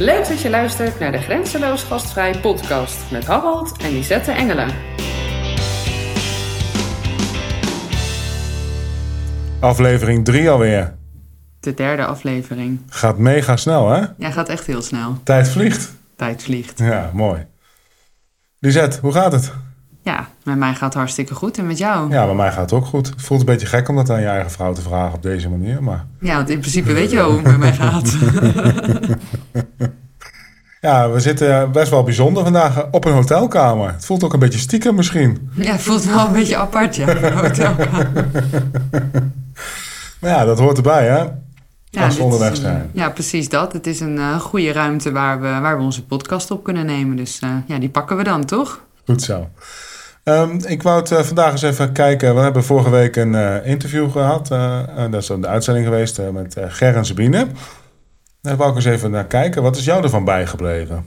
Leuk dat je luistert naar de Grenzeloos Gastvrij podcast met Harold en Lisette Engelen. Aflevering 3 alweer. De derde aflevering. Gaat mega snel, hè? Ja, gaat echt heel snel. Tijd vliegt. Tijd vliegt. Ja, mooi. Lisette, hoe gaat het? Ja, met mij gaat het hartstikke goed en met jou? Ja, bij mij gaat het ook goed. Het voelt een beetje gek om dat aan je eigen vrouw te vragen op deze manier, maar... Ja, want in principe weet je wel hoe het met mij gaat. Ja, we zitten best wel bijzonder vandaag op een hotelkamer. Het voelt ook een beetje stiekem misschien. Ja, het voelt wel een beetje apart, ja, een hotelkamer. Maar ja, dat hoort erbij, hè? Ja, Als we onderweg zijn. Ja, precies dat. Het is een eh, goede ruimte waar we, waar we onze podcast op kunnen nemen. Dus eh, ja, die pakken we dan, toch? Goed zo. Ehm, ik wou het eh, vandaag eens even kijken. We hebben vorige week een eh, interview gehad. eh, dat is de uitzending geweest met Ger en Sabine. Daar wou ik eens even naar kijken. Wat is jou ervan bijgebleven?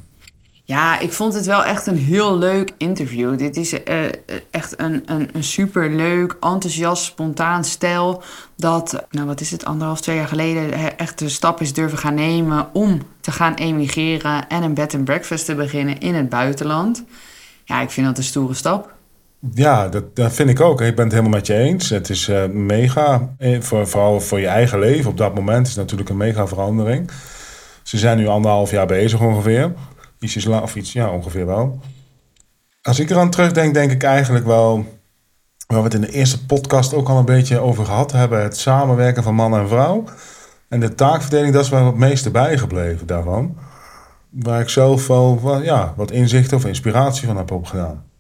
Ja, ik vond het wel echt een heel leuk interview. Dit is echt een, een, een superleuk, enthousiast, spontaan stijl. Dat, nou wat is het, anderhalf, twee jaar geleden echt de stap is durven gaan nemen om te gaan emigreren en een bed and breakfast te beginnen in het buitenland. Ja, ik vind dat een stoere stap. Ja, dat, dat vind ik ook. Ik ben het helemaal met je eens. Het is eh, mega, eh, voor, vooral voor je eigen leven. Op dat moment is het natuurlijk een mega verandering. Ze zijn nu anderhalf jaar bezig ongeveer. Ietsjes lang, of iets, ja, ongeveer wel. Als ik eraan terugdenk, denk ik eigenlijk wel... Waar we het in de eerste podcast ook al een beetje over gehad hebben. Het samenwerken van man en vrouw. En de taakverdeling, dat is wel het meeste bijgebleven daarvan. Waar ik zelf wel, ja, wat inzicht of inspiratie van heb opgedaan.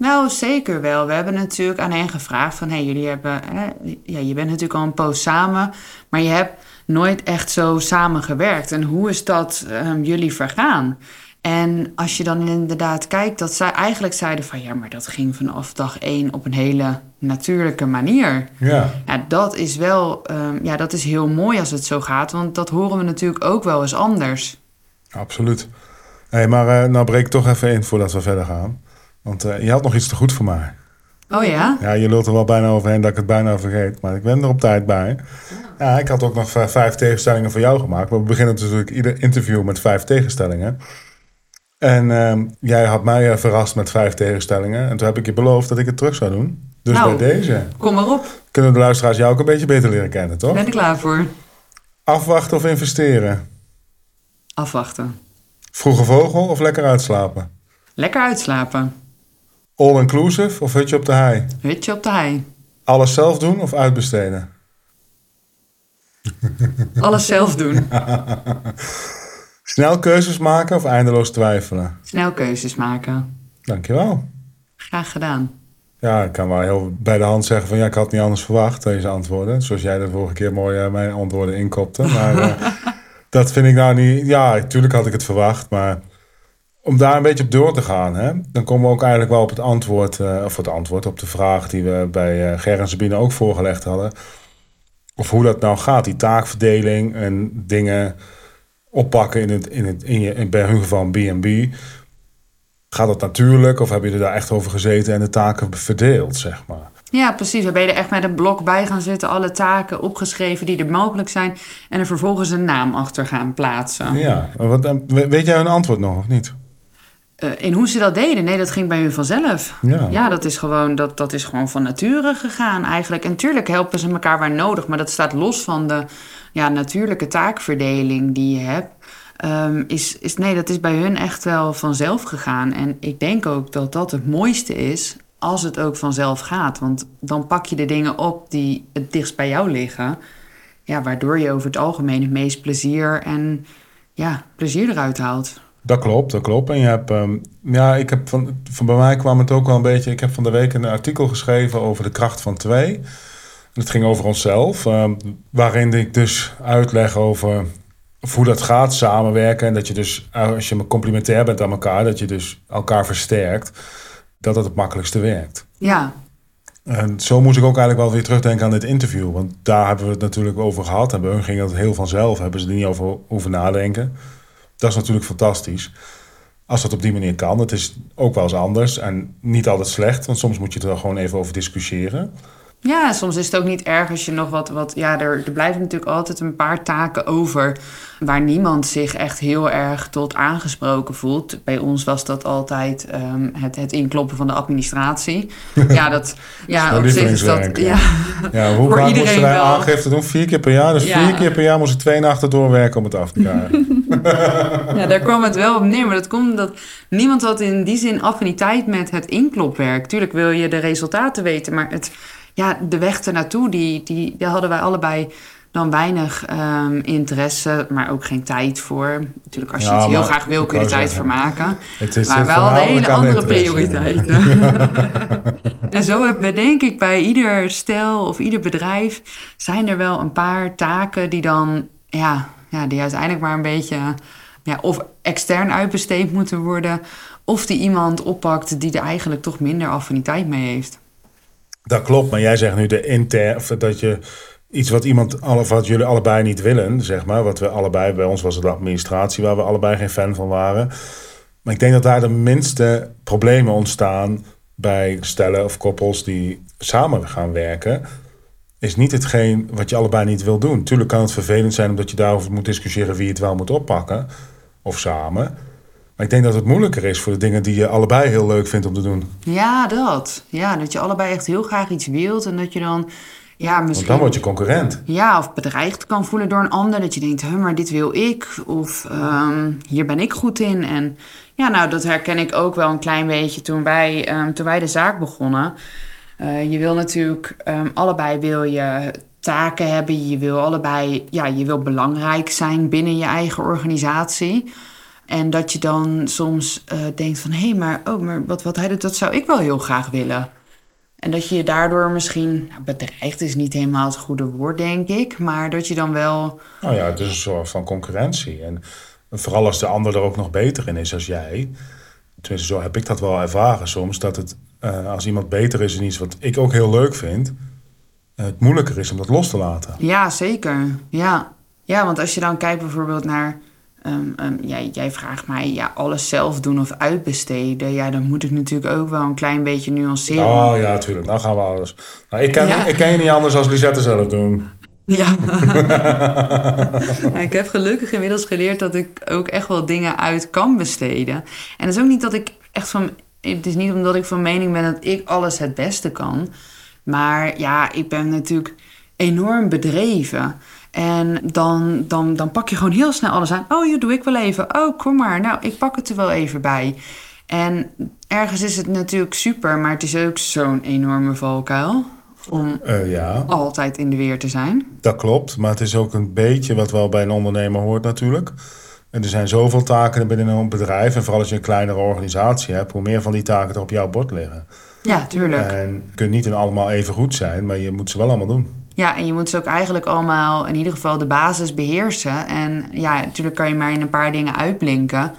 Nou, zeker wel. We hebben natuurlijk aan hen gevraagd van... hey, jullie hebben... Hè, ja, je bent natuurlijk al een poos samen... maar je hebt nooit echt zo samengewerkt. En hoe is dat ehm, jullie vergaan? En als je dan inderdaad kijkt... dat zij eigenlijk zeiden van... ja, maar dat ging vanaf dag één op een hele natuurlijke manier. Ja. Ja, dat is wel... ehm, ja, dat is heel mooi als het zo gaat... want dat horen we natuurlijk ook wel eens anders. Absoluut. Hey, maar eh, nou breek ik toch even in voordat we verder gaan. Want eh, je had nog iets te goed voor mij. Oh ja? Ja, je lult er wel bijna overheen dat ik het bijna vergeet. Maar ik ben er op tijd bij. Ja, ik had ook nog vijf tegenstellingen voor jou gemaakt. Maar we beginnen natuurlijk ieder interview met vijf tegenstellingen. En ehm, jij had mij eh, verrast met vijf tegenstellingen. En toen heb ik je beloofd dat ik het terug zou doen. Dus Nou. bij deze Kom maar op. kunnen de luisteraars jou ook een beetje beter leren kennen, toch? Ben ik klaar voor. Afwachten of investeren? Afwachten. Vroege vogel of lekker uitslapen? Lekker uitslapen. All-inclusive of hutje op de hei? Hutje op de hei. Alles zelf doen of uitbesteden? Alles zelf doen. Snel keuzes maken of eindeloos twijfelen? Snel keuzes maken. Dankjewel. Graag gedaan. Ja, ik kan wel heel bij de hand zeggen van ja, ik had niet anders verwacht, deze antwoorden. Zoals jij de vorige keer mooi eh, mijn antwoorden inkopte. Maar eh, dat vind ik nou niet... Ja, natuurlijk had ik het verwacht, maar om daar een beetje op door te gaan, hè, dan komen we ook eigenlijk wel op het antwoord, eh, of het antwoord op de vraag die we bij eh Ger en Sabine ook voorgelegd hadden. Of hoe dat nou gaat, die taakverdeling en dingen oppakken in het, in het, in je, in, bij hun geval een B&B. Gaat dat natuurlijk of heb je er daar echt over gezeten en de taken verdeeld, zeg maar? Ja, precies. We ben je er echt met een blok bij gaan zitten. Alle taken opgeschreven die er mogelijk zijn. En er vervolgens een naam achter gaan plaatsen. Ja, wat, eh, we- weet jij hun antwoord nog of niet? Eh, in hoe ze dat deden? Nee, dat ging bij hun vanzelf. Ja. Ja, dat is gewoon, dat, dat is gewoon van nature gegaan eigenlijk. En tuurlijk helpen ze elkaar waar nodig. Maar dat staat los van de ja, natuurlijke taakverdeling die je hebt. Ehm, is, is, nee, dat is bij hun echt wel vanzelf gegaan. En ik denk ook dat dat het mooiste is als het ook vanzelf gaat. Want dan pak je de dingen op die het dichtst bij jou liggen. Ja, waardoor je over het algemeen het meest plezier en ja, plezier eruit haalt. Dat klopt, dat klopt. En je hebt, ehm, ja, ik heb van, van bij mij kwam het ook wel een beetje. Ik heb van de week een artikel geschreven over de kracht van twee. En het ging over onszelf, ehm, waarin ik dus uitleg over hoe dat gaat samenwerken. En dat je dus, als je complementair bent aan elkaar, dat je dus elkaar versterkt, dat het het makkelijkste werkt. Ja, En zo moest ik ook eigenlijk wel weer terugdenken aan dit interview. Want daar hebben we het natuurlijk over gehad. En bij hun ging dat heel vanzelf. Hebben ze er niet over hoeven nadenken. Dat is natuurlijk fantastisch. Als dat op die manier kan. Het is ook wel eens anders. En niet altijd slecht. Want soms moet je er gewoon even over discussiëren. Ja, soms is het ook niet erg als je nog wat... wat ja, er, er blijven natuurlijk altijd een paar taken over... waar niemand zich echt heel erg tot aangesproken voelt. Bij ons was dat altijd ehm, het, het inkloppen van de administratie. ja, dat... Ja, op zich is dat... Ja, ja hoe vaak moesten wij wel. aangifte doen? Vier keer per jaar. Dus ja. vier keer per jaar moesten twee nachten doorwerken om het af te krijgen. ja, daar kwam het wel op neer. Maar dat komt omdat niemand had in die zin affiniteit met het inklopwerk. Tuurlijk wil je de resultaten weten, maar het ja, de weg ernaartoe, die, die, daar hadden wij allebei dan weinig um, interesse, maar ook geen tijd voor. Natuurlijk, als je het heel graag wil, kun je er tijd voor maken. Het is maar wel hele andere prioriteiten. en zo hebben we denk ik bij ieder stel of ieder bedrijf... zijn er wel een paar taken die dan... ja, ja die uiteindelijk maar een beetje... Ja, of extern uitbesteed moeten worden... of die iemand oppakt die er eigenlijk toch minder affiniteit mee heeft. Dat klopt, maar jij zegt nu de inter, dat je iets wat iemand, wat jullie allebei niet willen, zeg maar. Wat we allebei, bij ons was het de administratie waar we allebei geen fan van waren. Maar ik denk dat daar de minste problemen ontstaan bij stellen of koppels die samen gaan werken. Is niet hetgeen wat je allebei niet wil doen. Tuurlijk kan het vervelend zijn omdat je daarover moet discussiëren wie het wel moet oppakken. Of samen. Maar ik denk dat het moeilijker is voor de dingen die je allebei heel leuk vindt om te doen. Ja, dat. Ja, dat je allebei echt heel graag iets wilt en dat je dan... Ja, misschien, Want dan word je concurrent. Ja, of bedreigd kan voelen door een ander. Dat je denkt, huh, maar dit wil ik. Of um, hier ben ik goed in. En ja, nou, dat herken ik ook wel een klein beetje toen wij, um, toen wij de zaak begonnen. Uh, je wil natuurlijk, um, allebei wil je taken hebben. Je wil allebei, ja, je wil belangrijk zijn binnen je eigen organisatie. En dat je dan soms uh, denkt van... hé, hey, maar, oh, maar wat, wat hij doet, dat zou ik wel heel graag willen. En dat je je daardoor misschien... Nou, bedreigd is niet helemaal het goede woord, denk ik. Maar dat je dan wel... Nou ja, het is een soort van concurrentie. En vooral als de ander er ook nog beter in is als jij. Tenminste, zo heb ik dat wel ervaren soms. Dat het, uh, als iemand beter is in iets wat ik ook heel leuk vind... Uh, het moeilijker is om dat los te laten. Ja, zeker. Ja, ja want als je dan kijkt bijvoorbeeld naar Um, um, jij, jij, vraagt mij ja, alles zelf doen of uitbesteden. Ja, dan moet ik natuurlijk ook wel een klein beetje nuanceren. Oh ja, natuurlijk. Dan gaan we alles. Nou, ik, ken, ik ken je niet anders als Lisette zelf doen. Ja. ik heb gelukkig inmiddels geleerd dat ik ook echt wel dingen uit kan besteden. En het is ook niet dat ik echt van. Het is niet omdat ik van mening ben dat ik alles het beste kan. Maar ja, ik ben natuurlijk enorm bedreven. En dan, dan, dan pak je gewoon heel snel alles aan. Oh, ja, doe ik wel even. Oh, kom maar. Nou, ik pak het er wel even bij. En ergens is het natuurlijk super, maar het is ook zo'n enorme valkuil. Om uh, ja. altijd in de weer te zijn. Dat klopt, maar het is ook een beetje wat wel bij een ondernemer hoort natuurlijk. En er zijn zoveel taken binnen een bedrijf. En vooral als je een kleinere organisatie hebt, hoe meer van die taken er op jouw bord liggen. Ja, tuurlijk. En je kunt niet in allemaal even goed zijn, maar je moet ze wel allemaal doen. Ja, en je moet ze ook eigenlijk allemaal in ieder geval de basis beheersen. En ja, natuurlijk kan je maar in een paar dingen uitblinken.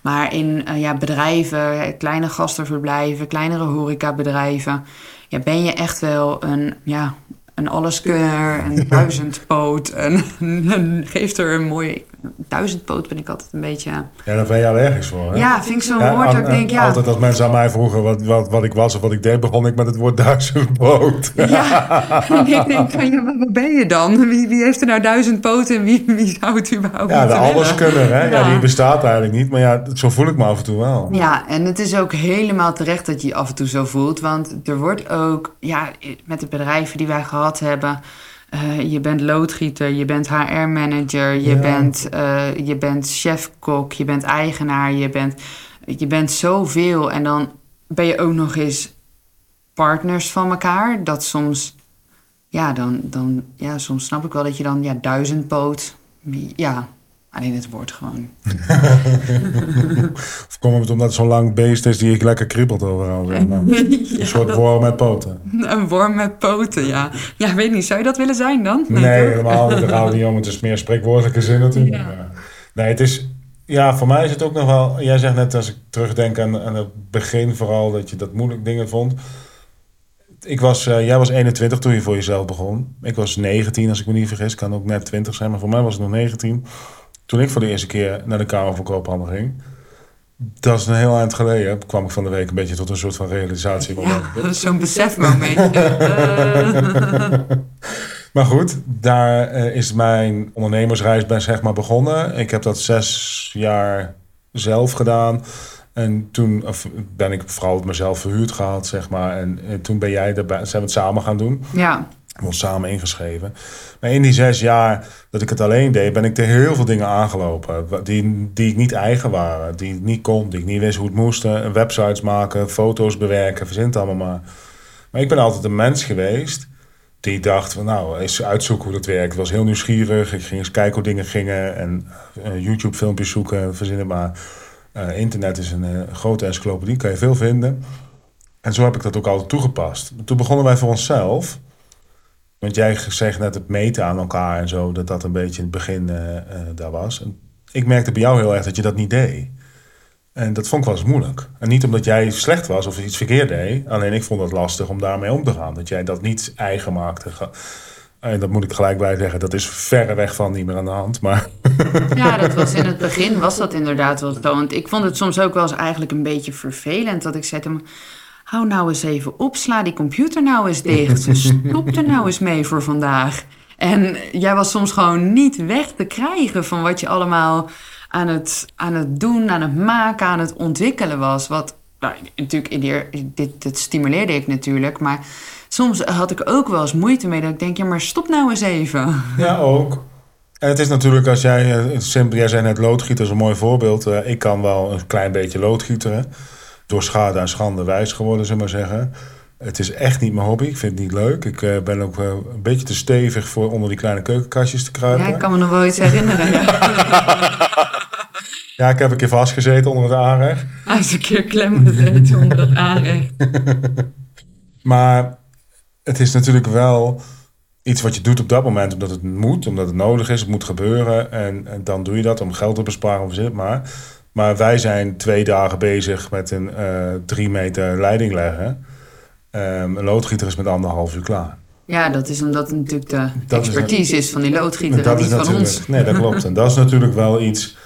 Maar in uh, ja, bedrijven, kleine gastenverblijven, kleinere horecabedrijven... Ja, ben je echt wel een, ja, een alleskunner, een duizendpoot. En, en geeft er een mooi duizendpoot ben ik altijd een beetje... Ja, daar ben je allergisch voor, hè? Ja, vind ik zo'n woord dat ik denk, ja... Altijd als mensen aan mij vroegen wat, wat, wat ik was of wat ik deed... begon ik met het woord duizendpoot. Ja, en ik denk van, ja, wat ben je dan? Wie, wie heeft er nou duizend poten en wie, wie zou het überhaupt Ja, de alleskunner, hè? Ja. ja. die bestaat eigenlijk niet. Maar ja, zo voel ik me af en toe wel. Ja, en het is ook helemaal terecht dat je je af en toe zo voelt. Want er wordt ook, ja, met de bedrijven die wij gehad hebben... Uh, je bent loodgieter, je bent HR-manager, je, ja. bent, uh, je bent chef-kok, je bent eigenaar, je bent, je bent zoveel. En dan ben je ook nog eens partners van elkaar. Dat soms, ja, dan, dan, ja, soms snap ik wel dat je dan ja, duizendpoot. Ja, Alleen het woord gewoon. of komt het omdat het zo'n lang beest is die ik lekker kriebelt overal? Maar. een soort worm met poten. Een worm met poten, ja. Ja, weet niet. Zou je dat willen zijn dan? Nee, nee helemaal niet. Daar gaan we niet om. Het is meer spreekwoordelijke zin natuurlijk. Ja. Nee, het is... Ja, voor mij is het ook nog wel... Jij zegt net als ik terugdenk aan, aan het begin vooral... dat je dat moeilijk dingen vond. Ik was, uh, jij was 21 toen je voor jezelf begon. Ik was 19 als ik me niet vergis. Kan ook net 20 zijn, maar voor mij was het nog 19 toen ik voor de eerste keer naar de Kamer van Koophandel ging, Dat is een heel eind geleden. kwam ik van de week een beetje tot een soort van realisatie. Ja, zo'n besefmoment. maar goed, daar eh, is mijn ondernemersreis bij zeg maar begonnen. Ik heb dat zes jaar zelf gedaan. En toen ben ik vooral mezelf verhuurd gehad, zeg maar. En, en toen ben jij erbij, zijn we het samen gaan doen. Ja. We samen ingeschreven. Maar in die zes jaar dat ik het alleen deed, ben ik tegen heel veel dingen aangelopen. Die, die ik niet eigen waren, die ik niet kon, die ik niet wist hoe het moest. Websites maken, foto's bewerken, verzin het allemaal maar. Maar ik ben altijd een mens geweest die dacht van nou, eens uitzoeken hoe dat werkt. Ik was heel nieuwsgierig. Ik ging eens kijken hoe dingen gingen en uh, YouTube filmpjes zoeken, verzinnen maar. Uh, internet is een grote encyclopedie, kan je veel vinden. En zo heb ik dat ook altijd toegepast. Toen begonnen wij voor onszelf. Want jij zegt net het meten aan elkaar en zo, dat dat een beetje in het begin uh, daar was. Ik merkte bij jou heel erg dat je dat niet deed. En dat vond ik wel eens moeilijk. En niet omdat jij slecht was of iets verkeerd deed. Alleen ik vond het lastig om daarmee om te gaan. Dat jij dat niet eigen maakte. En dat moet ik gelijk bij zeggen. Dat is verreweg van niet meer aan de hand. Maar ja, dat was in het begin was dat inderdaad wel zo. Want ik vond het soms ook wel eens eigenlijk een beetje vervelend. Dat ik zei hem hou nou eens even op, sla die computer nou eens dicht. Stop er nou eens mee voor vandaag. En jij was soms gewoon niet weg te krijgen van wat je allemaal aan het, aan het doen, aan het maken, aan het ontwikkelen was. Wat nou, natuurlijk, in dit, dit stimuleerde ik natuurlijk, maar soms had ik ook wel eens moeite mee dat ik denk, ja, maar stop nou eens even. Ja, ook. En het is natuurlijk als jij, eh, simpel, jij zei net loodgieter is een mooi voorbeeld. Uh, ik kan wel een klein beetje loodgieteren door schade en schande wijs geworden, zullen we maar zeggen. Het is echt niet mijn hobby. Ik vind het niet leuk. Ik uh, ben ook uh, een beetje te stevig voor onder die kleine keukenkastjes te kruipen. Ja, ik kan me nog wel iets herinneren. Ja, ik heb een keer vastgezeten onder het aanrecht. Hij is een keer gezeten onder het aanrecht. maar het is natuurlijk wel iets wat je doet op dat moment omdat het moet, omdat het nodig is, het moet gebeuren. En, en dan doe je dat om geld te besparen of zit maar. Maar wij zijn twee dagen bezig met een uh, drie meter leiding leggen. Um, een loodgieter is met anderhalf uur klaar. Ja, dat is omdat het natuurlijk de expertise is, van die loodgieter dat en niet van ons. Nee, dat klopt. En dat is natuurlijk wel iets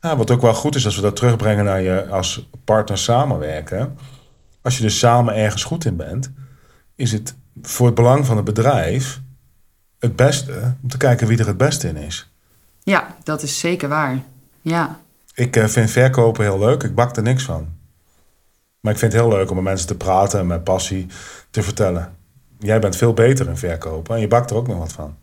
ja, wat ook wel goed is als we dat terugbrengen naar je als partner samenwerken. Als je dus samen ergens goed in bent, is het voor het belang van het bedrijf het beste om te kijken wie er het beste in is. Ja, dat is zeker waar. Ja. Ik uh, vind verkopen heel leuk. Ik bak er niks van. Maar ik vind het heel leuk om met mensen te praten en met passie te vertellen. Jij bent veel beter in verkopen en je bakt er ook nog wat van.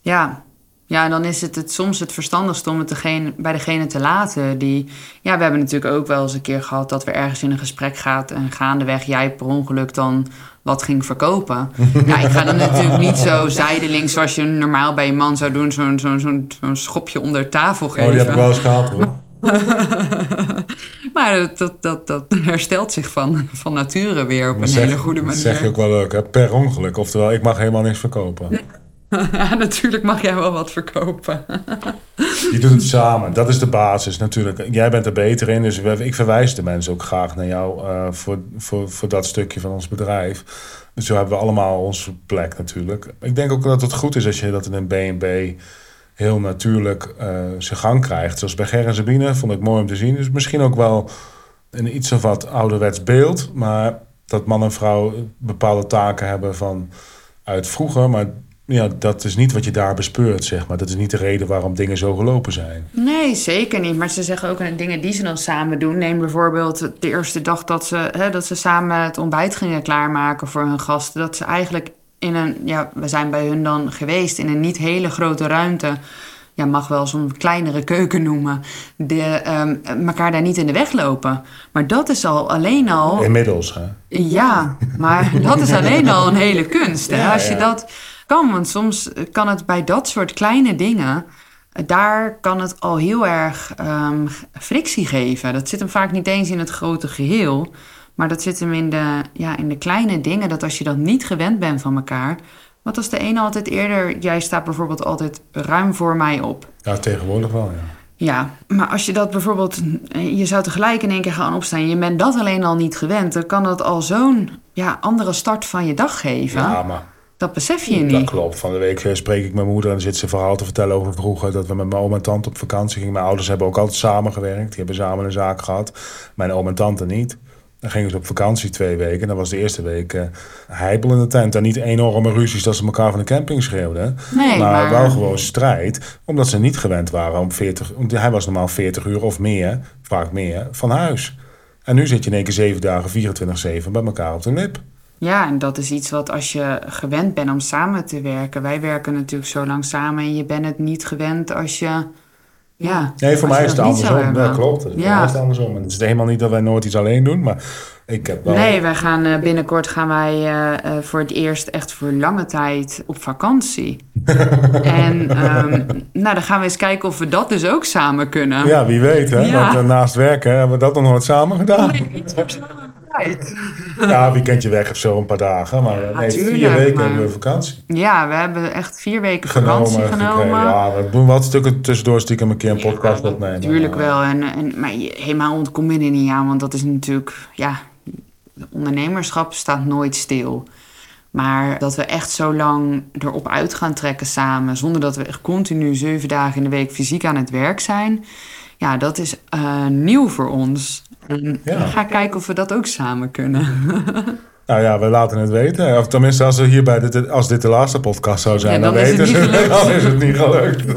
Ja, ja, en dan is het, het soms het verstandigst om het degene, bij degene te laten. Die, ja, we hebben natuurlijk ook wel eens een keer gehad dat we ergens in een gesprek gaat en gaandeweg jij per ongeluk dan wat ging verkopen. ja, ik ga dan natuurlijk niet zo zijdelings zoals je normaal bij je man zou doen, zo'n zo'n zo'n zo'n schopje onder tafel geven. Oh, die heb ik wel eens gehad hoor. maar dat, dat, dat herstelt zich van, van nature weer op een hele goede manier. Dat zeg je ook wel leuk, hè? per ongeluk. Oftewel, ik mag helemaal niks verkopen. ja, natuurlijk mag jij wel wat verkopen. je doet het samen, dat is de basis natuurlijk. Jij bent er beter in, dus ik verwijs de mensen ook graag naar jou uh, voor, voor, voor dat stukje van ons bedrijf. Dus zo hebben we allemaal onze plek natuurlijk. Ik denk ook dat het goed is als je dat in een B&B heel natuurlijk uh, zijn gang krijgt. Zoals bij Ger en Sabine, vond ik mooi om te zien. Dus misschien ook wel een iets of wat ouderwets beeld. Maar dat man en vrouw bepaalde taken hebben van uit vroeger. Maar ja, dat is niet wat je daar bespeurt, zeg maar. Dat is niet de reden waarom dingen zo gelopen zijn. Nee, zeker niet. Maar ze zeggen ook dingen die ze dan samen doen. Neem bijvoorbeeld de eerste dag dat ze, hè, dat ze samen het ontbijt gingen klaarmaken voor hun gasten. Dat ze eigenlijk in een, ja, we zijn bij hun dan geweest in een niet hele grote ruimte. Ja, mag wel zo'n kleinere keuken noemen. De, um, elkaar daar niet in de weg lopen. Maar dat is al alleen al. Inmiddels, hè? Ja, maar dat is alleen al een hele kunst. Hè? Als je dat kan, want soms kan het bij dat soort kleine dingen. Daar kan het al heel erg um, frictie geven. Dat zit hem vaak niet eens in het grote geheel. Maar dat zit hem in de, ja, in de kleine dingen. Dat als je dat niet gewend bent van elkaar. Wat als de ene altijd eerder. Jij staat bijvoorbeeld altijd ruim voor mij op. Ja, tegenwoordig wel, ja. Ja, maar als je dat bijvoorbeeld. Je zou tegelijk in één keer gaan opstaan. Je bent dat alleen al niet gewend. Dan kan dat al zo'n ja, andere start van je dag geven. Ja, maar Dat besef je Dat niet. klopt. Van de week eh, spreek ik mijn moeder en dan zit ze een verhaal te vertellen over vroeger dat we met mijn oom en tante op vakantie gingen. Mijn ouders hebben ook altijd samengewerkt. Die hebben samen een zaak gehad. Mijn oom en tante niet. Dan gingen ze op vakantie twee weken. En dat was de eerste week eh heibel in de tent. En niet enorme ruzies dat ze elkaar van de camping schreeuwden. Nee, maar, maar- wel gewoon strijd. Omdat ze niet gewend waren om 40... om- Hij was normaal 40 uur of meer, vaak meer, van huis. En nu zit je in één keer zeven dagen, 24-7 bij elkaar op de lip. Ja, en dat is iets wat als je gewend bent om samen te werken. Wij werken natuurlijk zo lang samen en je bent het niet gewend als je. Ja, Nee, voor mij is het niet andersom. Dat klopt. Voor Ja. mij is het andersom. En het is helemaal niet dat wij nooit iets alleen doen, maar ik heb wel... Nee, wij gaan eh, binnenkort gaan wij eh, eh, voor het eerst echt voor lange tijd op vakantie. en ehm, nou, dan gaan we eens kijken of we dat dus ook samen kunnen. Ja, wie weet, hè? Ja. Want naast werken hebben we dat nog nooit samen gedaan. Ja, wie kent je weg of zo een paar dagen. Maar nee, vier tuurlijk, weken maar- hebben we vakantie Ja, we hebben echt vier weken vakantie genomen. gekregen. Ja, we doen wat stukken tussendoor stiekem een keer een podcast opnemen. Natuurlijk Maar, wel. En, en, maar helemaal ontkom je er niet aan, want dat is natuurlijk, ja, ondernemerschap staat nooit stil. Maar dat we echt zo lang erop uit gaan trekken samen, zonder dat we echt continu zeven dagen in de week fysiek aan het werk zijn, ja, dat is eh, nieuw voor ons. En Ja. we gaan kijken of we dat ook samen kunnen. Nou ja, we laten het weten. Of tenminste, als, er hier bij dit, als dit de laatste podcast zou zijn, Ja, dan, weten ze dan is het niet gelukt.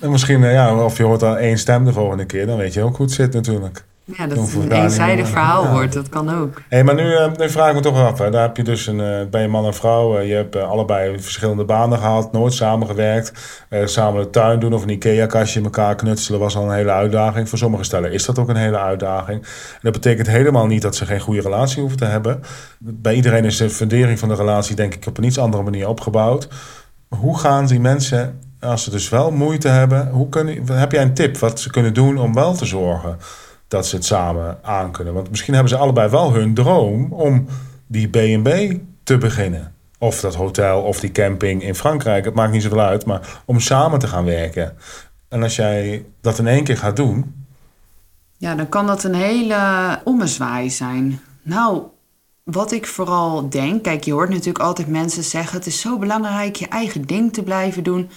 en misschien, eh, ja, of je hoort dan één stem de volgende keer, dan weet je ook hoe het zit natuurlijk. Ja, dat het een eenzijdig meer- verhaal ja. wordt, dat kan ook. Hé, maar nu, eh, nu vraag ik me toch af. Hè. Daar heb je dus een, eh, bij een man en vrouw. eh, je hebt eh, allebei verschillende banen gehad. Nooit samengewerkt. Eh, samen de tuin doen of een Ikea-kastje in elkaar knutselen was al een hele uitdaging. Voor sommige stellen is dat ook een hele uitdaging. En dat betekent helemaal niet dat ze geen goede relatie hoeven te hebben. Bij iedereen is de fundering van de relatie denk ik op een iets andere manier opgebouwd. Hoe gaan die mensen, als ze dus wel moeite hebben... Hoe kunnen, heb jij een tip wat ze kunnen doen om wel te zorgen dat ze het samen aankunnen. Want misschien hebben ze allebei wel hun droom om die B&B te beginnen. Of dat hotel of die camping in Frankrijk. Het maakt niet zoveel uit. Maar om samen te gaan werken. En als jij dat in één keer gaat doen. Ja, dan kan dat een hele ommezwaai zijn. Nou, wat ik vooral denk, kijk, je hoort natuurlijk altijd mensen zeggen: het is zo belangrijk je eigen ding te blijven doen.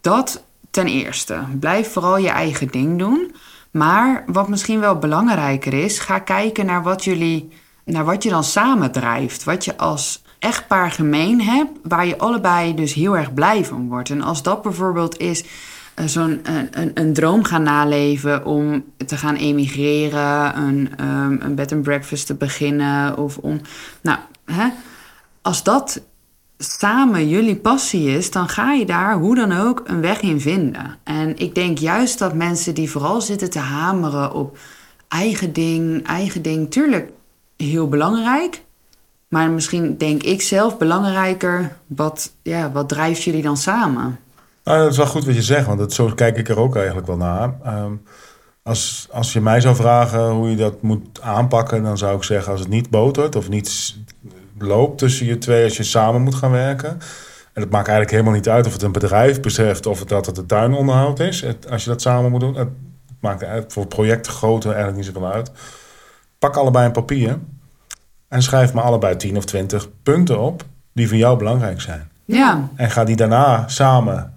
Dat ten eerste, blijf vooral je eigen ding doen. Maar wat misschien wel belangrijker is, ga kijken naar wat jullie, naar wat je dan samen drijft. Wat je als echtpaar gemeen hebt, waar je allebei dus heel erg blij van wordt. En als dat bijvoorbeeld is eh, zo'n een, een, droom gaan naleven om te gaan emigreren, een, ehm, een bed and breakfast te beginnen of om, nou, hè, als dat samen jullie passie is, dan ga je daar hoe dan ook een weg in vinden. En ik denk juist dat mensen die vooral zitten te hameren op eigen ding, eigen ding, tuurlijk heel belangrijk. Maar misschien denk ik zelf belangrijker, wat, ja, wat drijft jullie dan samen? Nou, dat is wel goed wat je zegt. Want dat, zo kijk ik er ook eigenlijk wel naar. Ehm, als, als je mij zou vragen hoe je dat moet aanpakken. Dan zou ik zeggen als het niet botert of niet loopt tussen je twee. Als je samen moet gaan werken. En het maakt eigenlijk helemaal niet uit of het een bedrijf betreft of het, dat het een tuinonderhoud is. Het- als je dat samen moet doen. Het maakt voor projecten groter eigenlijk niet zoveel uit. Pak allebei een papier. En schrijf maar allebei 10 of 20 punten op die voor jou belangrijk zijn. Ja, En ga die daarna samen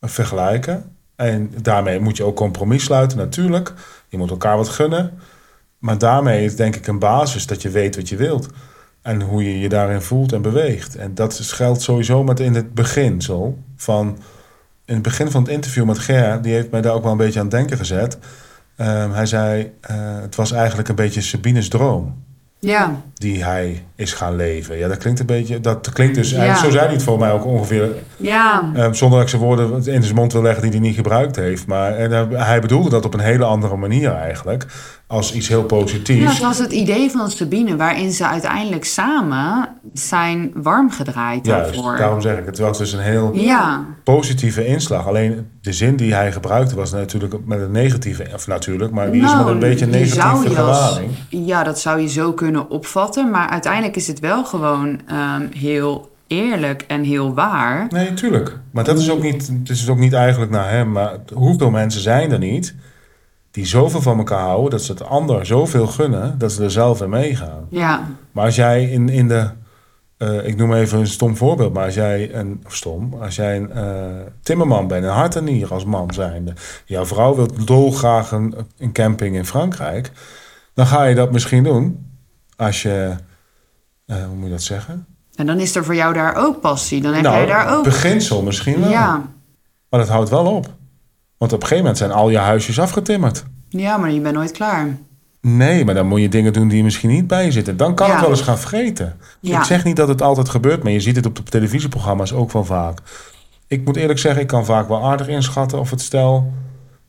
vergelijken. En daarmee moet je ook compromis sluiten, natuurlijk. Je moet elkaar wat gunnen. Maar daarmee is denk ik een basis dat je weet wat je wilt. En hoe je je daarin voelt en beweegt. En dat geldt sowieso met in het begin zo. Van, in het begin van het interview met Ger, die heeft mij daar ook wel een beetje aan het denken gezet. Ehm, hij zei, eh, het was eigenlijk een beetje Sabines droom ja, die hij is gaan leven. Ja, dat klinkt een beetje. Dat klinkt dus. Ja. Zo zei hij het voor mij ook ongeveer. ja. eh, zonder dat ik zijn woorden in zijn mond wil leggen die hij niet gebruikt heeft. Maar en, eh, hij bedoelde dat op een hele andere manier eigenlijk. Als iets heel Ja, positiefs. het was het idee van Sabine, waarin ze uiteindelijk samen zijn warm gedraaid daarvoor. daarom zeg ik. Het was dus een heel Ja, positieve inslag. Alleen de zin die hij gebruikte was natuurlijk met een negatieve. Of natuurlijk, maar die is Nou, met een beetje een negatieve gelading. ja, dat zou je zo kunnen opvatten. Maar uiteindelijk is het wel gewoon ehm, heel eerlijk en heel waar. Nee, tuurlijk. Maar dat is ook niet, het is ook niet eigenlijk naar hem. Maar hoeveel mensen zijn er niet die zoveel van elkaar houden dat ze het ander zoveel gunnen dat ze er zelf in meegaan. Ja, Maar als jij in, in de, eh, ik noem even een stom voorbeeld, maar als jij een, of stom, als jij een eh, timmerman bent, een hart en nier als man zijnde, jouw vrouw wil dolgraag een, een camping in Frankrijk, dan ga je dat misschien doen als je, eh, hoe moet je dat zeggen? en dan is er voor jou daar ook passie. Dan heb nou, jij daar ook... beginsel misschien wel. Ja. Maar dat houdt wel op. Want op een gegeven moment zijn al je huisjes afgetimmerd. ja, maar je bent nooit klaar. Nee, maar dan moet je dingen doen die misschien niet bij je zitten. Dan kan Ja. het wel eens gaan vreten. Ja. Ik zeg niet dat het altijd gebeurt, maar je ziet het op de televisieprogramma's ook wel vaak. Ik moet eerlijk zeggen, ik kan vaak wel aardig inschatten of het stel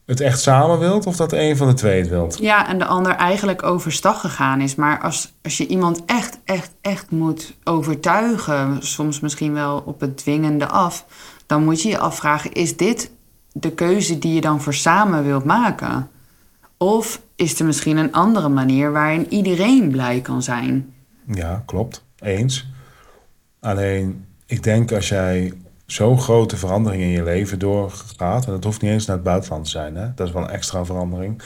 het echt samen wilt of dat een van de twee het wilt. Ja, en de ander eigenlijk overstag gegaan is. Maar als, als je iemand echt, echt, echt moet overtuigen, soms misschien wel op het dwingende af, dan moet je je afvragen: is dit de keuze die je dan voor samen wilt maken? Of is er misschien een andere manier waarin iedereen blij kan zijn? Ja, klopt. Eens. Alleen, ik denk als jij zo'n grote verandering in je leven doorgaat, en dat hoeft niet eens naar het buitenland te zijn, hè? dat is wel een extra verandering.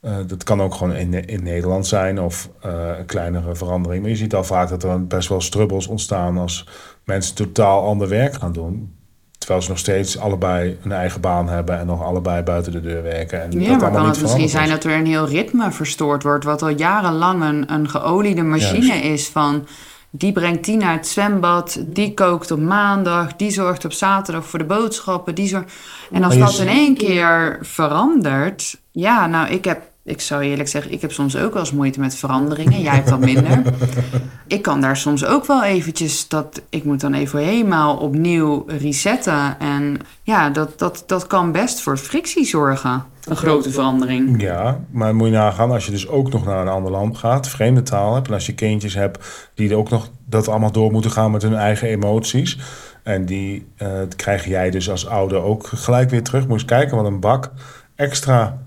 Eh, dat kan ook gewoon in, in Nederland zijn of eh, een kleinere verandering. Maar je ziet al vaak dat er best wel strubbels ontstaan als mensen totaal ander werk gaan doen. Terwijl ze nog steeds allebei een eigen baan hebben en nog allebei buiten de deur werken. En Ja, dat maar kan het misschien zijn dat er een heel ritme verstoord wordt, wat al jarenlang een, een geoliede machine is van die brengt die naar het zwembad, die kookt op maandag, die zorgt op zaterdag voor de boodschappen, die zorgt... En als dat in één keer verandert, ja, nou, ik heb, ik zou eerlijk zeggen, ik heb soms ook wel eens moeite met veranderingen. Jij hebt dat minder. ik kan daar soms ook wel eventjes dat ik moet dan even helemaal opnieuw resetten. En ja, dat, dat, dat kan best voor frictie zorgen. Een grote verandering. Ja, maar moet je nagaan als je dus ook nog naar een ander land gaat, vreemde taal hebt, en als je kindjes hebt die er ook nog dat allemaal door moeten gaan met hun eigen emoties, en die eh, krijg jij dus als ouder ook gelijk weer terug. Eens kijken wat een bak extra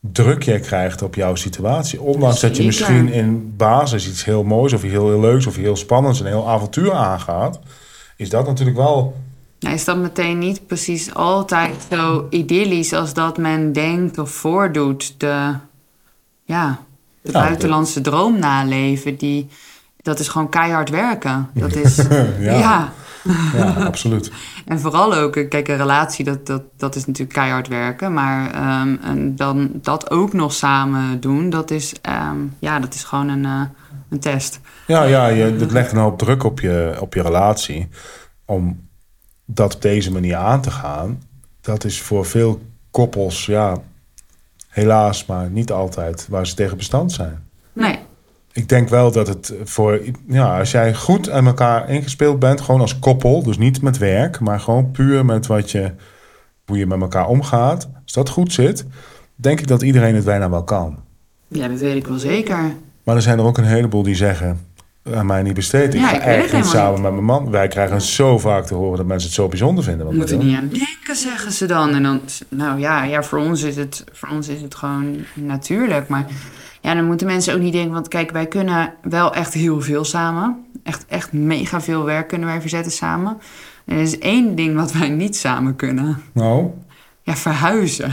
druk jij krijgt op jouw situatie. Ondanks dat je misschien in basis iets heel moois of heel, heel leuks of heel spannends, een heel avontuur aangaat, is dat natuurlijk wel Nou, is dat meteen niet precies altijd zo idyllisch als dat men denkt of voordoet? De, ja, de buitenlandse droom naleven, die, dat is gewoon keihard werken. Dat is, Ja. ja. ja, absoluut. En vooral ook, eh, kijk, een relatie, dat, dat, dat is natuurlijk keihard werken. Maar ehm, en dan dat ook nog samen doen, dat is, ehm, ja, dat is gewoon een, eh, een test. Ja, ja je, het legt een hoop druk op je, op je relatie. Om dat op deze manier aan te gaan. Dat is voor veel koppels, ja, helaas, maar niet altijd waar ze tegen bestand zijn. Nee, Ik denk wel dat het voor, ja, als jij goed aan elkaar ingespeeld bent, gewoon als koppel, dus niet met werk, maar gewoon puur met wat je, hoe je met elkaar omgaat. Als dat goed zit, denk ik dat iedereen het bijna wel kan. ja, dat weet ik wel zeker. Maar er zijn er ook een heleboel die zeggen... aan mij niet besteed. Ik Ja, ga ik echt niet samen met mijn man. Wij krijgen zo vaak te horen dat mensen het zo bijzonder vinden. Wat we Moet er niet aan denken, zeggen ze dan. En dan, nou ja, ja voor, ons is het, voor ons is het gewoon natuurlijk. Maar ja, dan moeten mensen ook niet denken... want kijk, wij kunnen wel echt heel veel samen. Echt, echt mega veel werk kunnen wij verzetten samen. En er is één ding wat wij niet samen kunnen. Nou, Ja, verhuizen.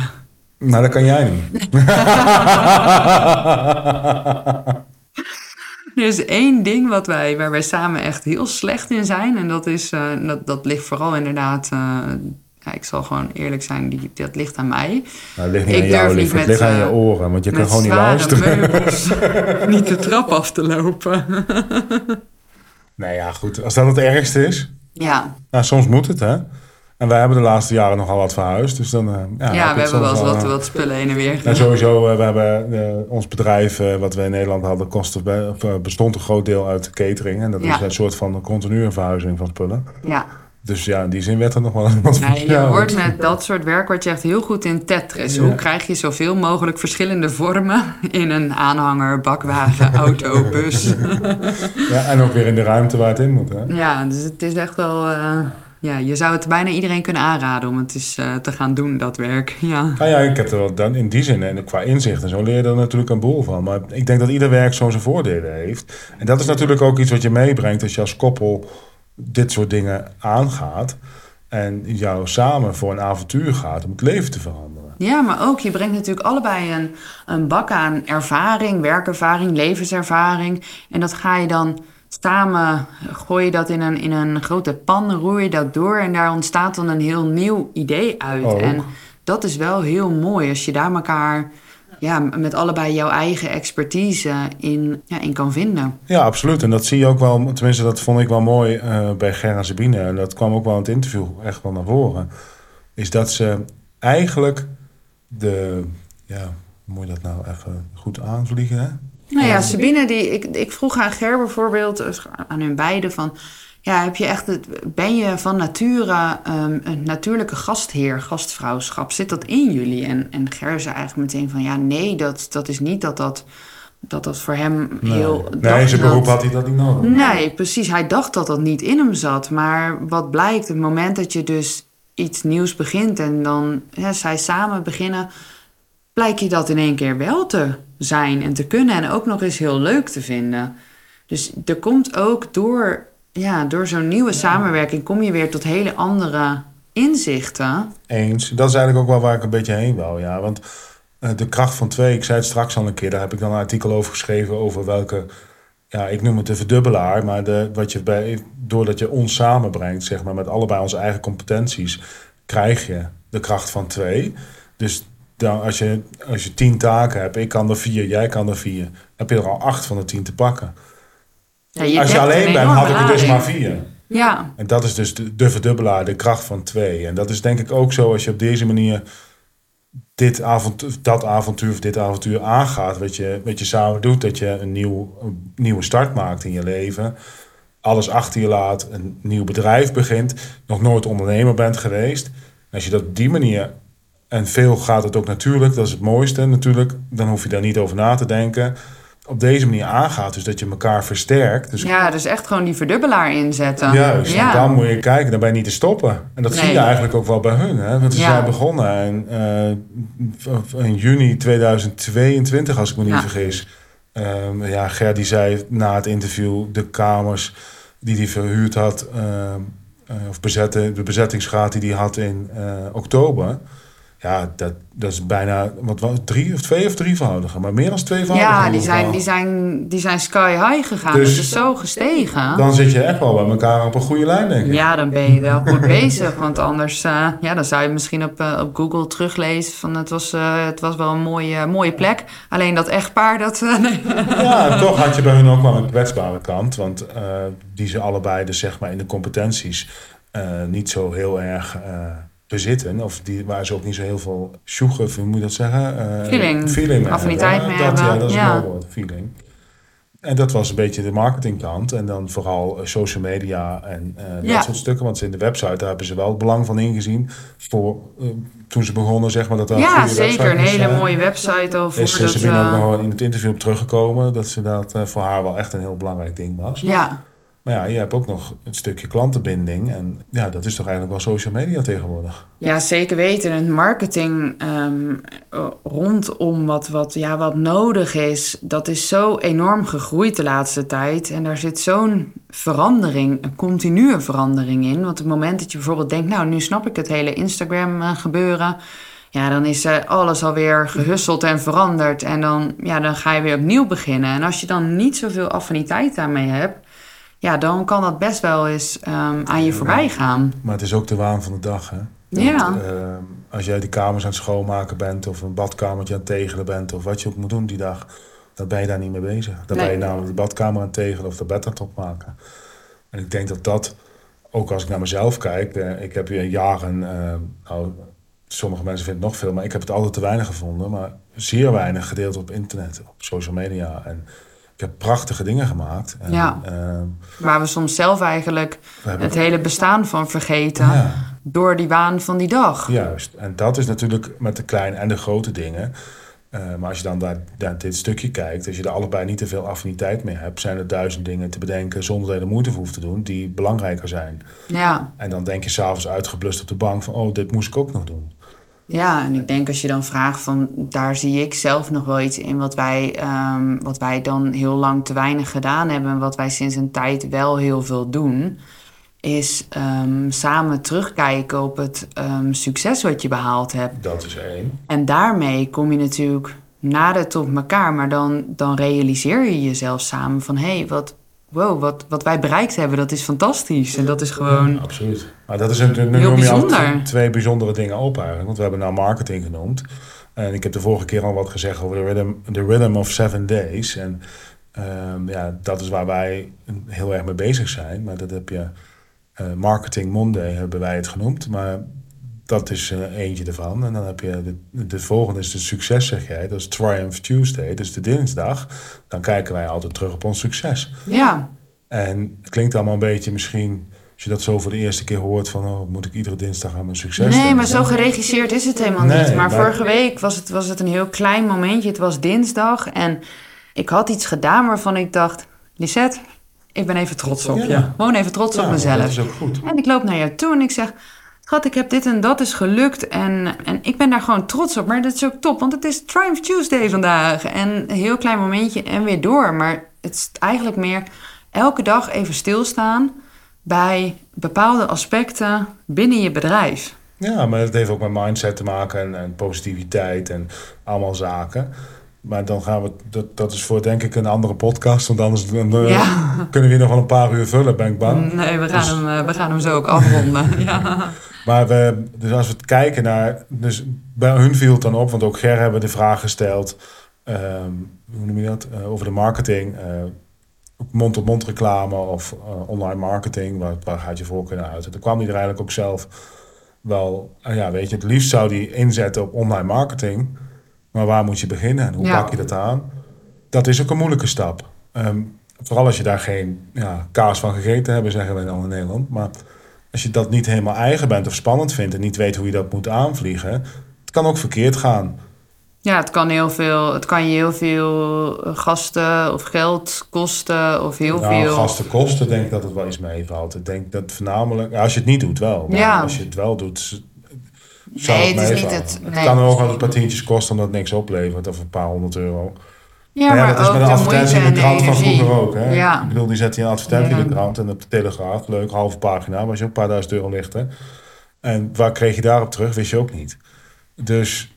nou, dat kan jij niet. Er is één ding wat wij, waar wij samen echt heel slecht in zijn. En dat, is, eh, dat, dat ligt vooral inderdaad... eh, ja, ik zal gewoon eerlijk zijn, die, dat ligt aan mij. Nou, het ligt niet Ik aan jou, durf niet. Het met, ligt aan je eh, oren. Want je kan gewoon niet luisteren. meubels niet de trap af te lopen. Nee, ja, goed. Als dat het ergste is. Ja, Nou, soms moet het, hè. En wij hebben de laatste jaren nogal wat verhuisd. Dus dan... eh, ja, we hebben wel eens wat, eh, wat spullen heen en weer En sowieso, eh, we hebben ons bedrijf, wat we in Nederland hadden, eh, bestond een groot deel uit catering. En dat Ja. is een soort van continue verhuizing van spullen. Ja, Dus ja, in die zin werd er nog wel wat nee, je wordt met dat soort werk word je echt heel goed in Tetris. Ja. Hoe krijg je zoveel mogelijk verschillende vormen in een aanhanger, bakwagen, auto, bus? Ja, en ook weer in de ruimte waar het in moet. Hè? ja, dus het is echt wel... ja, je zou het bijna iedereen kunnen aanraden om het eens eh, te gaan doen, dat werk. Ja. Nou ja, ik heb er wel dan in die zin en qua inzicht en zo leer je er natuurlijk een boel van. Maar ik denk dat ieder werk zo zijn voordelen heeft. En dat is natuurlijk ook iets wat je meebrengt als je als koppel dit soort dingen aangaat. En jou samen voor een avontuur gaat om het leven te veranderen. Ja, maar ook, je brengt natuurlijk allebei een, een bak aan ervaring, werkervaring, levenservaring. En dat ga je dan samen, gooi je dat in een, in een grote pan, roer je dat door en daar ontstaat dan een heel nieuw idee uit. Ook. En dat is wel heel mooi als je daar elkaar ja, met allebei jouw eigen expertise in, ja, in kan vinden. Ja, absoluut. En dat zie je ook wel, tenminste dat vond ik wel mooi eh, bij Ger en Sabine. En dat kwam ook wel in het interview echt wel naar voren. Is dat ze eigenlijk de, ja, hoe moet je dat nou even goed aanvliegen hè? Nou ja, Sabine, die, ik, ik vroeg aan Ger bijvoorbeeld, dus aan hun beiden van... Ja, heb je echt het, ben je van nature um, een natuurlijke gastheer, gastvrouwschap? Zit dat in jullie? En, en Ger zei eigenlijk meteen van ja, nee, dat, dat is niet dat dat, dat, dat voor hem heel. Nee, nee zijn beroep had hij dat niet nodig. Nee, precies. Hij dacht dat dat niet in hem zat. Maar wat blijkt, het moment dat je dus iets nieuws begint en dan ja, zij samen beginnen, blijkt je dat in één keer wel te zijn en te kunnen en ook nog eens heel leuk te vinden. Dus er komt ook door ja, door zo'n nieuwe samenwerking kom je weer tot hele andere inzichten. Eens. Dat is eigenlijk ook wel waar ik een beetje heen wou. Ja. Want uh, de kracht van twee, ik zei het straks al een keer, daar heb ik dan een artikel over geschreven over welke, ja, ik noem het de verdubbelaar, maar de, wat je bij, doordat je ons samenbrengt, zeg maar, met allebei onze eigen competenties, krijg je de kracht van twee. Dus dan, als, je, als je tien taken hebt, ik kan er vier, jij kan er vier, heb je er al acht van de tien te pakken. Ja, je Als je alleen een bent, had ik er dus maar vier. Ja, En dat is dus de, de verdubbelaar, de kracht van twee. En dat is denk ik ook zo als je op deze manier dit avontuur, dat avontuur of dit avontuur aangaat, wat je, wat je samen doet, dat je een, nieuw, een nieuwe start maakt in je leven, alles achter je laat, een nieuw bedrijf begint, nog nooit ondernemer bent geweest. En als je dat op die manier, en veel gaat het ook natuurlijk, dat is het mooiste natuurlijk, dan hoef je daar niet over na te denken, op deze manier aangaat, dus dat je elkaar versterkt. Dus ja, dus echt gewoon die verdubbelaar inzetten. Juist, ja. en dan moet je kijken, dan ben je niet te stoppen. En dat zie Nee. je eigenlijk ook wel bij hun. Hè? Want ze Ja. zijn begonnen en, eh, in juni 2022, als ik me niet Ja. vergis. Ehm, ja, Ger die zei na het interview de kamers die hij verhuurd had, ehm, eh, of bezetten, de bezettingsgraad die hij had in eh, oktober. Ja, dat, dat is bijna wat, was het, drie of twee of drievoudige, maar meer dan tweevoudige. Ja, die zijn, die, zijn, die zijn sky high gegaan. Dus- is zo gestegen. Dan zit je echt wel bij elkaar op een goede lijn, denk ik. Ja, dan ben je wel goed bezig. Want anders eh, ja, dan zou je misschien op, eh, op Google teruglezen van het was, eh, het was wel een mooie, mooie plek. Alleen dat echtpaar, dat... nee. Ja, toch had je bij hun ook wel een kwetsbare kant. Want die ze allebei dus zeg maar in de competenties niet zo heel erg bezitten. Of die, waar ze ook niet zo heel veel sjoegen, hoe moet je dat zeggen? Eh, Feeling. feeling mee Affiniteit mee dat, Ja, dat is ja. een mooi woord, feeling. En dat was een beetje de marketingkant. En dan vooral eh, social media en eh, dat Ja. soort stukken. Want in de website daar hebben ze wel het belang van ingezien. Voor, eh, toen ze begonnen, zeg maar, dat ja, zeker. Een hele zijn. mooie website over. Is dat, Sabine eh, ook nog in het interview op teruggekomen. Dat ze dat eh, voor haar wel echt een heel belangrijk ding was. ja, Maar ja, je hebt ook nog een stukje klantenbinding. En ja, dat is toch eigenlijk wel social media tegenwoordig. Ja, zeker weten. En marketing ehm, eh, rondom wat, wat, ja, wat nodig is, dat is zo enorm gegroeid de laatste tijd. En daar zit zo'n verandering, een continue verandering in. Want het moment dat je bijvoorbeeld denkt, nou, nu snap ik het hele Instagram eh, gebeuren. Ja, dan is eh, alles alweer gehusseld en veranderd. En dan, ja, dan ga je weer opnieuw beginnen. En als je dan niet zoveel affiniteit daarmee hebt, ja, dan kan dat best wel eens ehm, aan je voorbij gaan. Maar het is ook de waan van de dag. Hè? Ja. Want, eh, als jij die kamers aan het schoonmaken bent. Of een badkamertje aan het tegelen bent. Of wat je ook moet doen die dag. Dan ben je daar niet mee bezig. Dan Nee. ben je namelijk die badkamer aan het tegelen of de bed aan het opmaken. En ik denk dat dat, ook als ik naar mezelf kijk. eh, ik heb weer jaren, eh, nou, sommige mensen vinden het nog veel. Maar ik heb het altijd te weinig gevonden. Maar zeer weinig gedeeld op internet, op social media. En ik heb prachtige dingen gemaakt. En, Ja. eh, Waar we soms zelf eigenlijk het hele bestaan van vergeten. Ja. Door die waan van die dag. Juist, en dat is natuurlijk met de kleine en de grote dingen. Eh, maar als je dan naar, naar dit stukje kijkt, als je er allebei niet te veel affiniteit mee hebt, zijn er duizend dingen te bedenken zonder dat je er moeite voor hoeft te doen, die belangrijker zijn. Ja. En dan denk je s'avonds uitgeblust op de bank van, oh, dit moest ik ook nog doen. Ja, en ik denk als je dan vraagt van... daar zie ik zelf nog wel iets in wat wij, ehm, wat wij dan heel lang te weinig gedaan hebben... en wat wij sinds een tijd wel heel veel doen... is ehm, samen terugkijken op het ehm, succes wat je behaald hebt. Dat is één. En daarmee kom je natuurlijk nader tot elkaar, maar dan, dan realiseer je jezelf samen van hé, hey, wat, wow, wat, wat wij bereikt hebben, dat is fantastisch. En dat is gewoon. Ja, absoluut. Maar dat is een, nu Heel noem je al bijzonder. twee bijzondere dingen op eigenlijk. Want we hebben nou marketing genoemd. En ik heb de vorige keer al wat gezegd over de rhythm, the rhythm of seven days. En ehm, ja, dat is waar wij heel erg mee bezig zijn. Maar dat heb je, eh, Marketing Monday hebben wij het genoemd. Maar dat is eh, eentje ervan. En dan heb je de, de volgende is de succes, zeg jij. Dat is Triumph Tuesday, dus de dinsdag. Dan kijken wij altijd terug op ons succes. Ja, En het klinkt allemaal een beetje misschien, als je dat zo voor de eerste keer hoort, van oh, moet ik iedere dinsdag aan mijn succes nee, denken? maar zo geregisseerd is het helemaal Nee, niet. Maar, maar- vorige week was het, was het een heel klein momentje. Het was dinsdag en ik had iets gedaan waarvan ik dacht... Lisette, ik ben even trots op Ja. je. Gewoon even trots Ja, op mezelf. Dat is ook goed. En ik loop naar jou toe en ik zeg... Schat, ik heb dit en dat is gelukt en, en ik ben daar gewoon trots op. Maar dat is ook top, want het is Triumph Tuesday vandaag. En een heel klein momentje en weer door. Maar het is eigenlijk meer elke dag even stilstaan... bij bepaalde aspecten binnen je bedrijf. Ja, maar het heeft ook met mindset te maken en, en positiviteit en allemaal zaken. Maar dan gaan we, dat, dat is voor denk ik een andere podcast, want anders dan, eh, Ja. kunnen we hier nog wel een paar uur vullen, ben ik bang. Nee, we gaan, Dus- hem, eh, we gaan hem zo ook afronden. ja. Maar we, dus als we het kijken naar, dus bij hun viel het dan op, want ook Ger hebben de vraag gesteld, ehm, hoe noem je dat, Eh, over de marketing, eh, mond-op-mond reclame of eh, online marketing, waar, waar gaat je voor kunnen uit? En toen kwam hij er eigenlijk ook zelf wel, ja, weet je, het liefst zou die inzetten op online marketing, maar waar moet je beginnen en hoe Ja. pak je dat aan? Dat is ook een moeilijke stap. Ehm, vooral als je daar geen ja, kaas van gegeten hebt, zeggen wij dan in Nederland, maar als je dat niet helemaal eigen bent of spannend vindt en niet weet hoe je dat moet aanvliegen, het kan ook verkeerd gaan. ja, het kan, heel veel, het kan je heel veel eh, gasten of geld kosten of heel Nou, veel... gasten kosten, denk ik dat het wel iets meevalt. Ik denk dat voornamelijk, als je het niet doet wel, maar Ja. als je het wel doet, zou Nee, het het is meevallen. het- Het nee. kan ook wel een paar tientjes kosten omdat het niks oplevert of een paar honderd euro. Ja, Maar ja, maar dat is met een advertentie in de krant van vroeger ook. Hè? Ja. Ik bedoel, die zet je een advertentie in de krant en op de Telegraaf. Leuk, halve pagina, was je ook een paar duizend euro lichter. En waar kreeg je daarop terug, wist je ook niet. Dus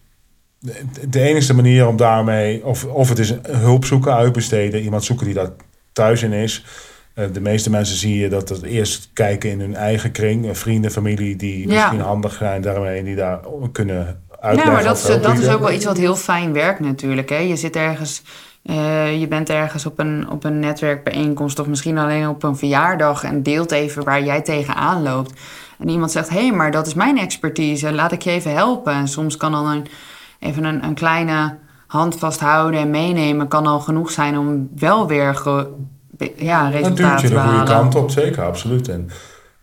de, de enige manier om daarmee, of, of het is hulp zoeken, uitbesteden, iemand zoeken die daar thuis in is. Eh, De meeste mensen zie je dat het eerst kijken in hun eigen kring, vrienden, familie, die misschien handig zijn daarmee, die daar kunnen. Ja, maar dat is, dat is ook wel iets wat heel fijn werkt natuurlijk. Hè? Je zit ergens, eh, je bent ergens op een, op een netwerkbijeenkomst of misschien alleen op een verjaardag en deelt even waar jij tegenaan loopt. En iemand zegt, hé, hey, maar dat is mijn expertise, laat ik je even helpen. En soms kan dan een, even een, een kleine hand vasthouden en meenemen kan al genoeg zijn om wel weer ge- ja, Een resultaten duwtje te de goede behalen. kant op, zeker, absoluut. En,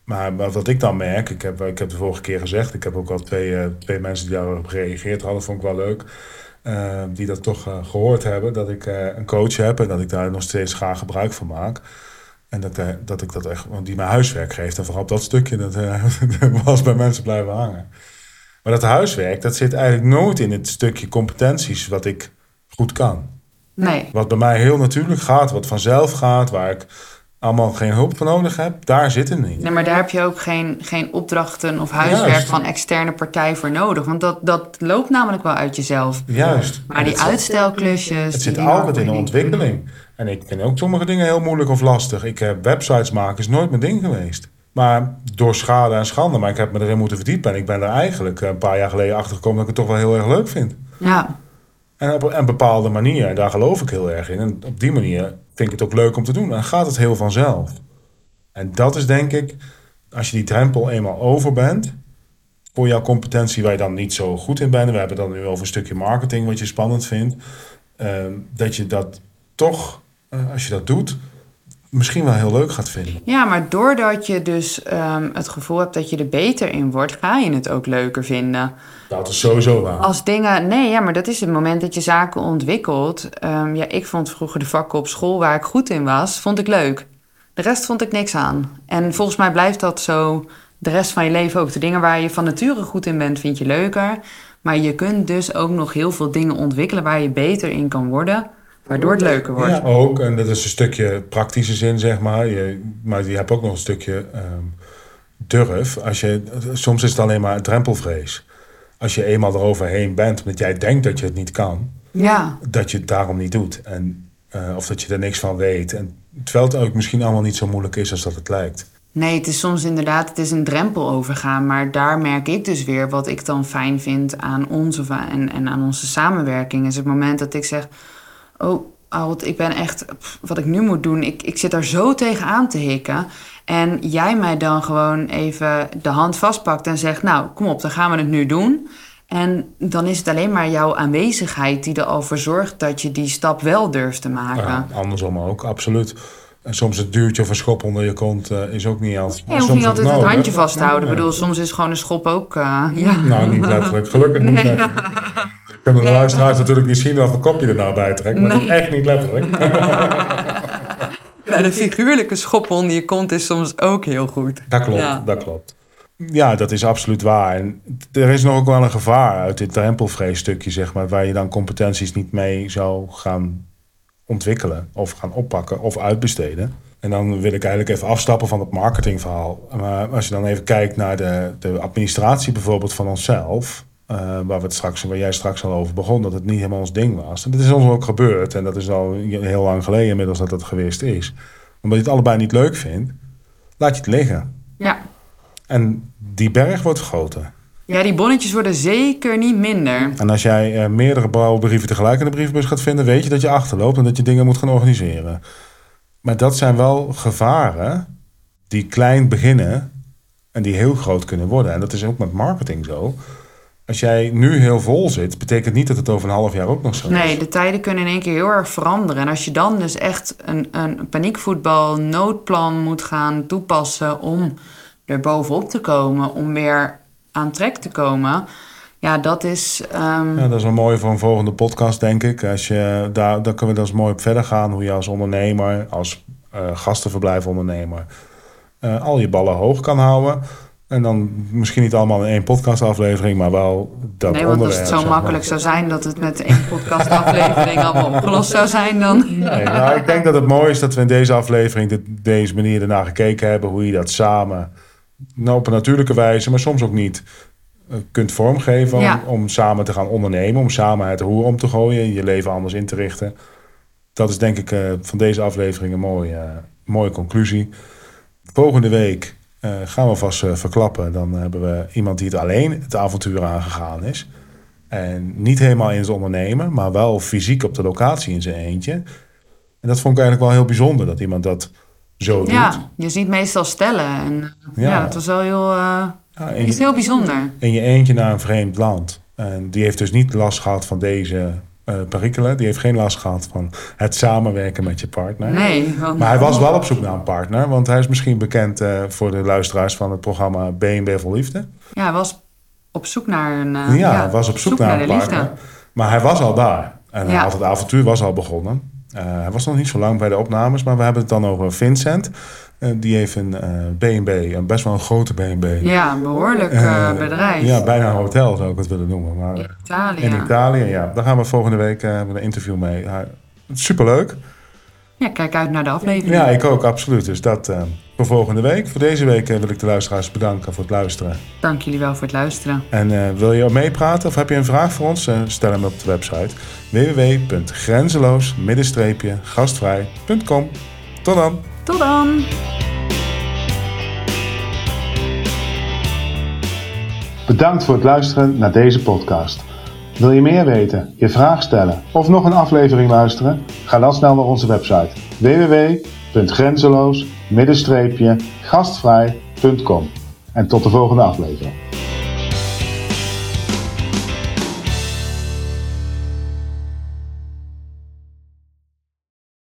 maar, maar wat ik dan merk, ik heb, ik heb de vorige keer gezegd, ik heb ook al twee, eh, twee mensen die daarop gereageerd hadden, vond ik wel leuk. Eh, die dat toch eh, gehoord hebben, dat ik eh, een coach heb en dat ik daar nog steeds graag gebruik van maak. En dat, dat ik dat echt, want die mij huiswerk geeft. En vooral op dat stukje, dat dat was bij mensen blijven hangen. Maar dat huiswerk, dat zit eigenlijk nooit in het stukje competenties wat ik goed kan. Nee, Wat bij mij heel natuurlijk gaat, wat vanzelf gaat, waar ik allemaal geen hulp voor nodig heb, daar zit het niet. Nee, maar daar heb je ook geen, geen opdrachten of huiswerk Juist. van externe partij voor nodig. Want dat, dat loopt namelijk wel uit jezelf. Juist. Maar die het, zit- uitstelklusjes... het zit altijd in de ontwikkeling. En ik vind ook sommige dingen heel moeilijk of lastig. Ik heb websites maken, is nooit mijn ding geweest. Maar door schade en schande, maar ik heb me erin moeten verdiepen. En ik ben er eigenlijk een paar jaar geleden achter gekomen dat ik het toch wel heel erg leuk vind. Ja, En op een bepaalde manier, daar geloof ik heel erg in. En op die manier vind ik het ook leuk om te doen. En gaat het heel vanzelf. En dat is denk ik, als je die drempel eenmaal over bent, voor jouw competentie waar je dan niet zo goed in bent. We hebben dan nu over een stukje marketing wat je spannend vindt. ehm, dat je dat toch, eh, als je dat doet, misschien wel heel leuk gaat vinden. ja maar doordat je dus ehm, het gevoel hebt dat je er beter in wordt... ga je het ook leuker vinden. Dat is sowieso waar. Als dingen... Nee, ja, maar dat is het moment dat je zaken ontwikkelt. Ehm, ja, ik vond vroeger de vakken op school waar ik goed in was, vond ik leuk. De rest vond ik niks aan. En volgens mij blijft dat zo de rest van je leven ook. De dingen waar je van nature goed in bent, vind je leuker. Maar je kunt dus ook nog heel veel dingen ontwikkelen waar je beter in kan worden, waardoor het leuker wordt. Ja, ook. En dat is een stukje praktische zin, zeg maar. Je, maar je hebt ook nog een stukje ehm, durf, als je, soms is het alleen maar drempelvrees. Als je eenmaal eroverheen bent, omdat jij denkt dat je het niet kan, Ja, dat je het daarom niet doet. En, eh, of dat je er niks van weet. En, terwijl het ook misschien allemaal niet zo moeilijk is als dat het lijkt. nee, het is soms inderdaad het is een drempel overgaan. Maar daar merk ik dus weer wat ik dan fijn vind aan ons of aan, en, en aan onze samenwerking. Is het moment dat ik zeg: Oh, ik ben echt, pff, wat ik nu moet doen, ik, ik zit daar zo tegenaan te hikken. En jij mij dan gewoon even de hand vastpakt en zegt: Nou, kom op, dan gaan we het nu doen. En dan is het alleen maar jouw aanwezigheid die er al voor zorgt dat je die stap wel durft te maken. Ja, andersom ook, absoluut. En soms het duwtje of een schop onder je kont eh, is ook niet altijd. Je hoeft niet altijd het handje vasthouden. Ja. Ik bedoel, soms is gewoon een schop ook... eh, ja. Nou, niet letterlijk. Gelukkig niet. Kunnen de luisteraars natuurlijk niet zien welke kop je er nou bij trekt. Maar Nee. echt niet letterlijk. Ja, de figuurlijke schop onder je kont is soms ook heel goed. Dat klopt, Ja. dat klopt. Ja, dat is absoluut waar. En er is nog ook wel een gevaar uit dit drempelvreesstukje, zeg maar, waar je dan competenties niet mee zou gaan ontwikkelen of gaan oppakken of uitbesteden. En dan wil ik eigenlijk even afstappen van het marketingverhaal. Maar als je dan even kijkt naar de, de administratie bijvoorbeeld van onszelf, eh, waar, we het straks, waar jij straks al over begon, dat het niet helemaal ons ding was. En dat is ons ook gebeurd. En dat is al heel lang geleden inmiddels dat dat geweest is. Omdat je het allebei niet leuk vindt, laat je het liggen. Ja. En die berg wordt groter. ja, die bonnetjes worden zeker niet minder. En als jij eh, meerdere bouwbrieven tegelijk in de brievenbus gaat vinden, weet je dat je achterloopt en dat je dingen moet gaan organiseren. Maar dat zijn wel gevaren die klein beginnen en die heel groot kunnen worden. En dat is ook met marketing zo. Als jij nu heel vol zit, betekent niet dat het over een half jaar ook nog zo is. Nee, de tijden kunnen in één keer heel erg veranderen. En als je dan dus echt een, een paniekvoetbal noodplan moet gaan toepassen om er bovenop te komen, om weer aan trek te komen, ja, dat is. ehm, Ja, dat is wel mooi voor een volgende podcast, denk ik. Als je, daar, daar kunnen we dus mooi op verder gaan. Hoe je als ondernemer, als eh gastenverblijfondernemer... eh, al je ballen hoog kan houden. En dan misschien niet allemaal in één podcastaflevering... maar wel dat nee, want als het zo makkelijk zou zijn dat het met één podcastaflevering allemaal opgelost zou zijn, dan. Nee, nou, ik denk dat het mooi is dat we in deze aflevering... dit- deze manier ernaar gekeken hebben. Hoe je dat samen, nou, op een natuurlijke wijze... maar soms ook niet, eh, kunt vormgeven... Om, Ja. om samen te gaan ondernemen. Om samen het roer om te gooien. Je leven anders in te richten. Dat is denk ik eh, van deze aflevering een mooie, eh, mooie conclusie. Volgende week gaan we vast eh, verklappen. Dan hebben we iemand die het alleen het avontuur aangegaan is. En niet helemaal in het ondernemen, maar wel fysiek op de locatie in zijn eentje. En dat vond ik eigenlijk wel heel bijzonder dat iemand dat zo doet. Ja, je ziet meestal stellen. En eh, ja, Ja. dat was wel heel, eh, Ja, is heel bijzonder. in je eentje naar een vreemd land. En die heeft dus niet last gehad van deze perikelen. Die heeft geen last gehad van het samenwerken met je partner. Nee, want, Maar hij was wel op zoek naar een partner. Want hij is misschien bekend eh, voor de luisteraars van het programma BNB voor Liefde. ja, hij was op zoek naar een. eh, ja, was op zoek, naar, een partner. liefde. Maar hij was al daar. En Ja. had het avontuur was al begonnen. Hij was nog niet zo lang bij de opnames. Maar we hebben het dan over Vincent. Eh, die heeft een eh BNB, een best wel een grote BNB. Ja, een behoorlijk eh, bedrijf. Ja, bijna een hotel zou ik het willen noemen. Maar In Italië. in Italië, ja. Daar gaan we volgende week hebben een interview mee. Superleuk. Ja, kijk uit naar de aflevering. Ja, ik ook, absoluut. Dus dat voor volgende week. Voor deze week wil ik de luisteraars bedanken voor het luisteren. Dank jullie wel voor het luisteren. En wil je meepraten of heb je een vraag voor ons? Stel hem op de website www.grenzeloos-gastvrij.com. Tot dan! Tot dan! Bedankt voor het luisteren naar deze podcast. Wil je meer weten, je vraag stellen of nog een aflevering luisteren? Ga dan snel naar onze website www.grenzeloos-gastvrij.com. En tot de volgende aflevering.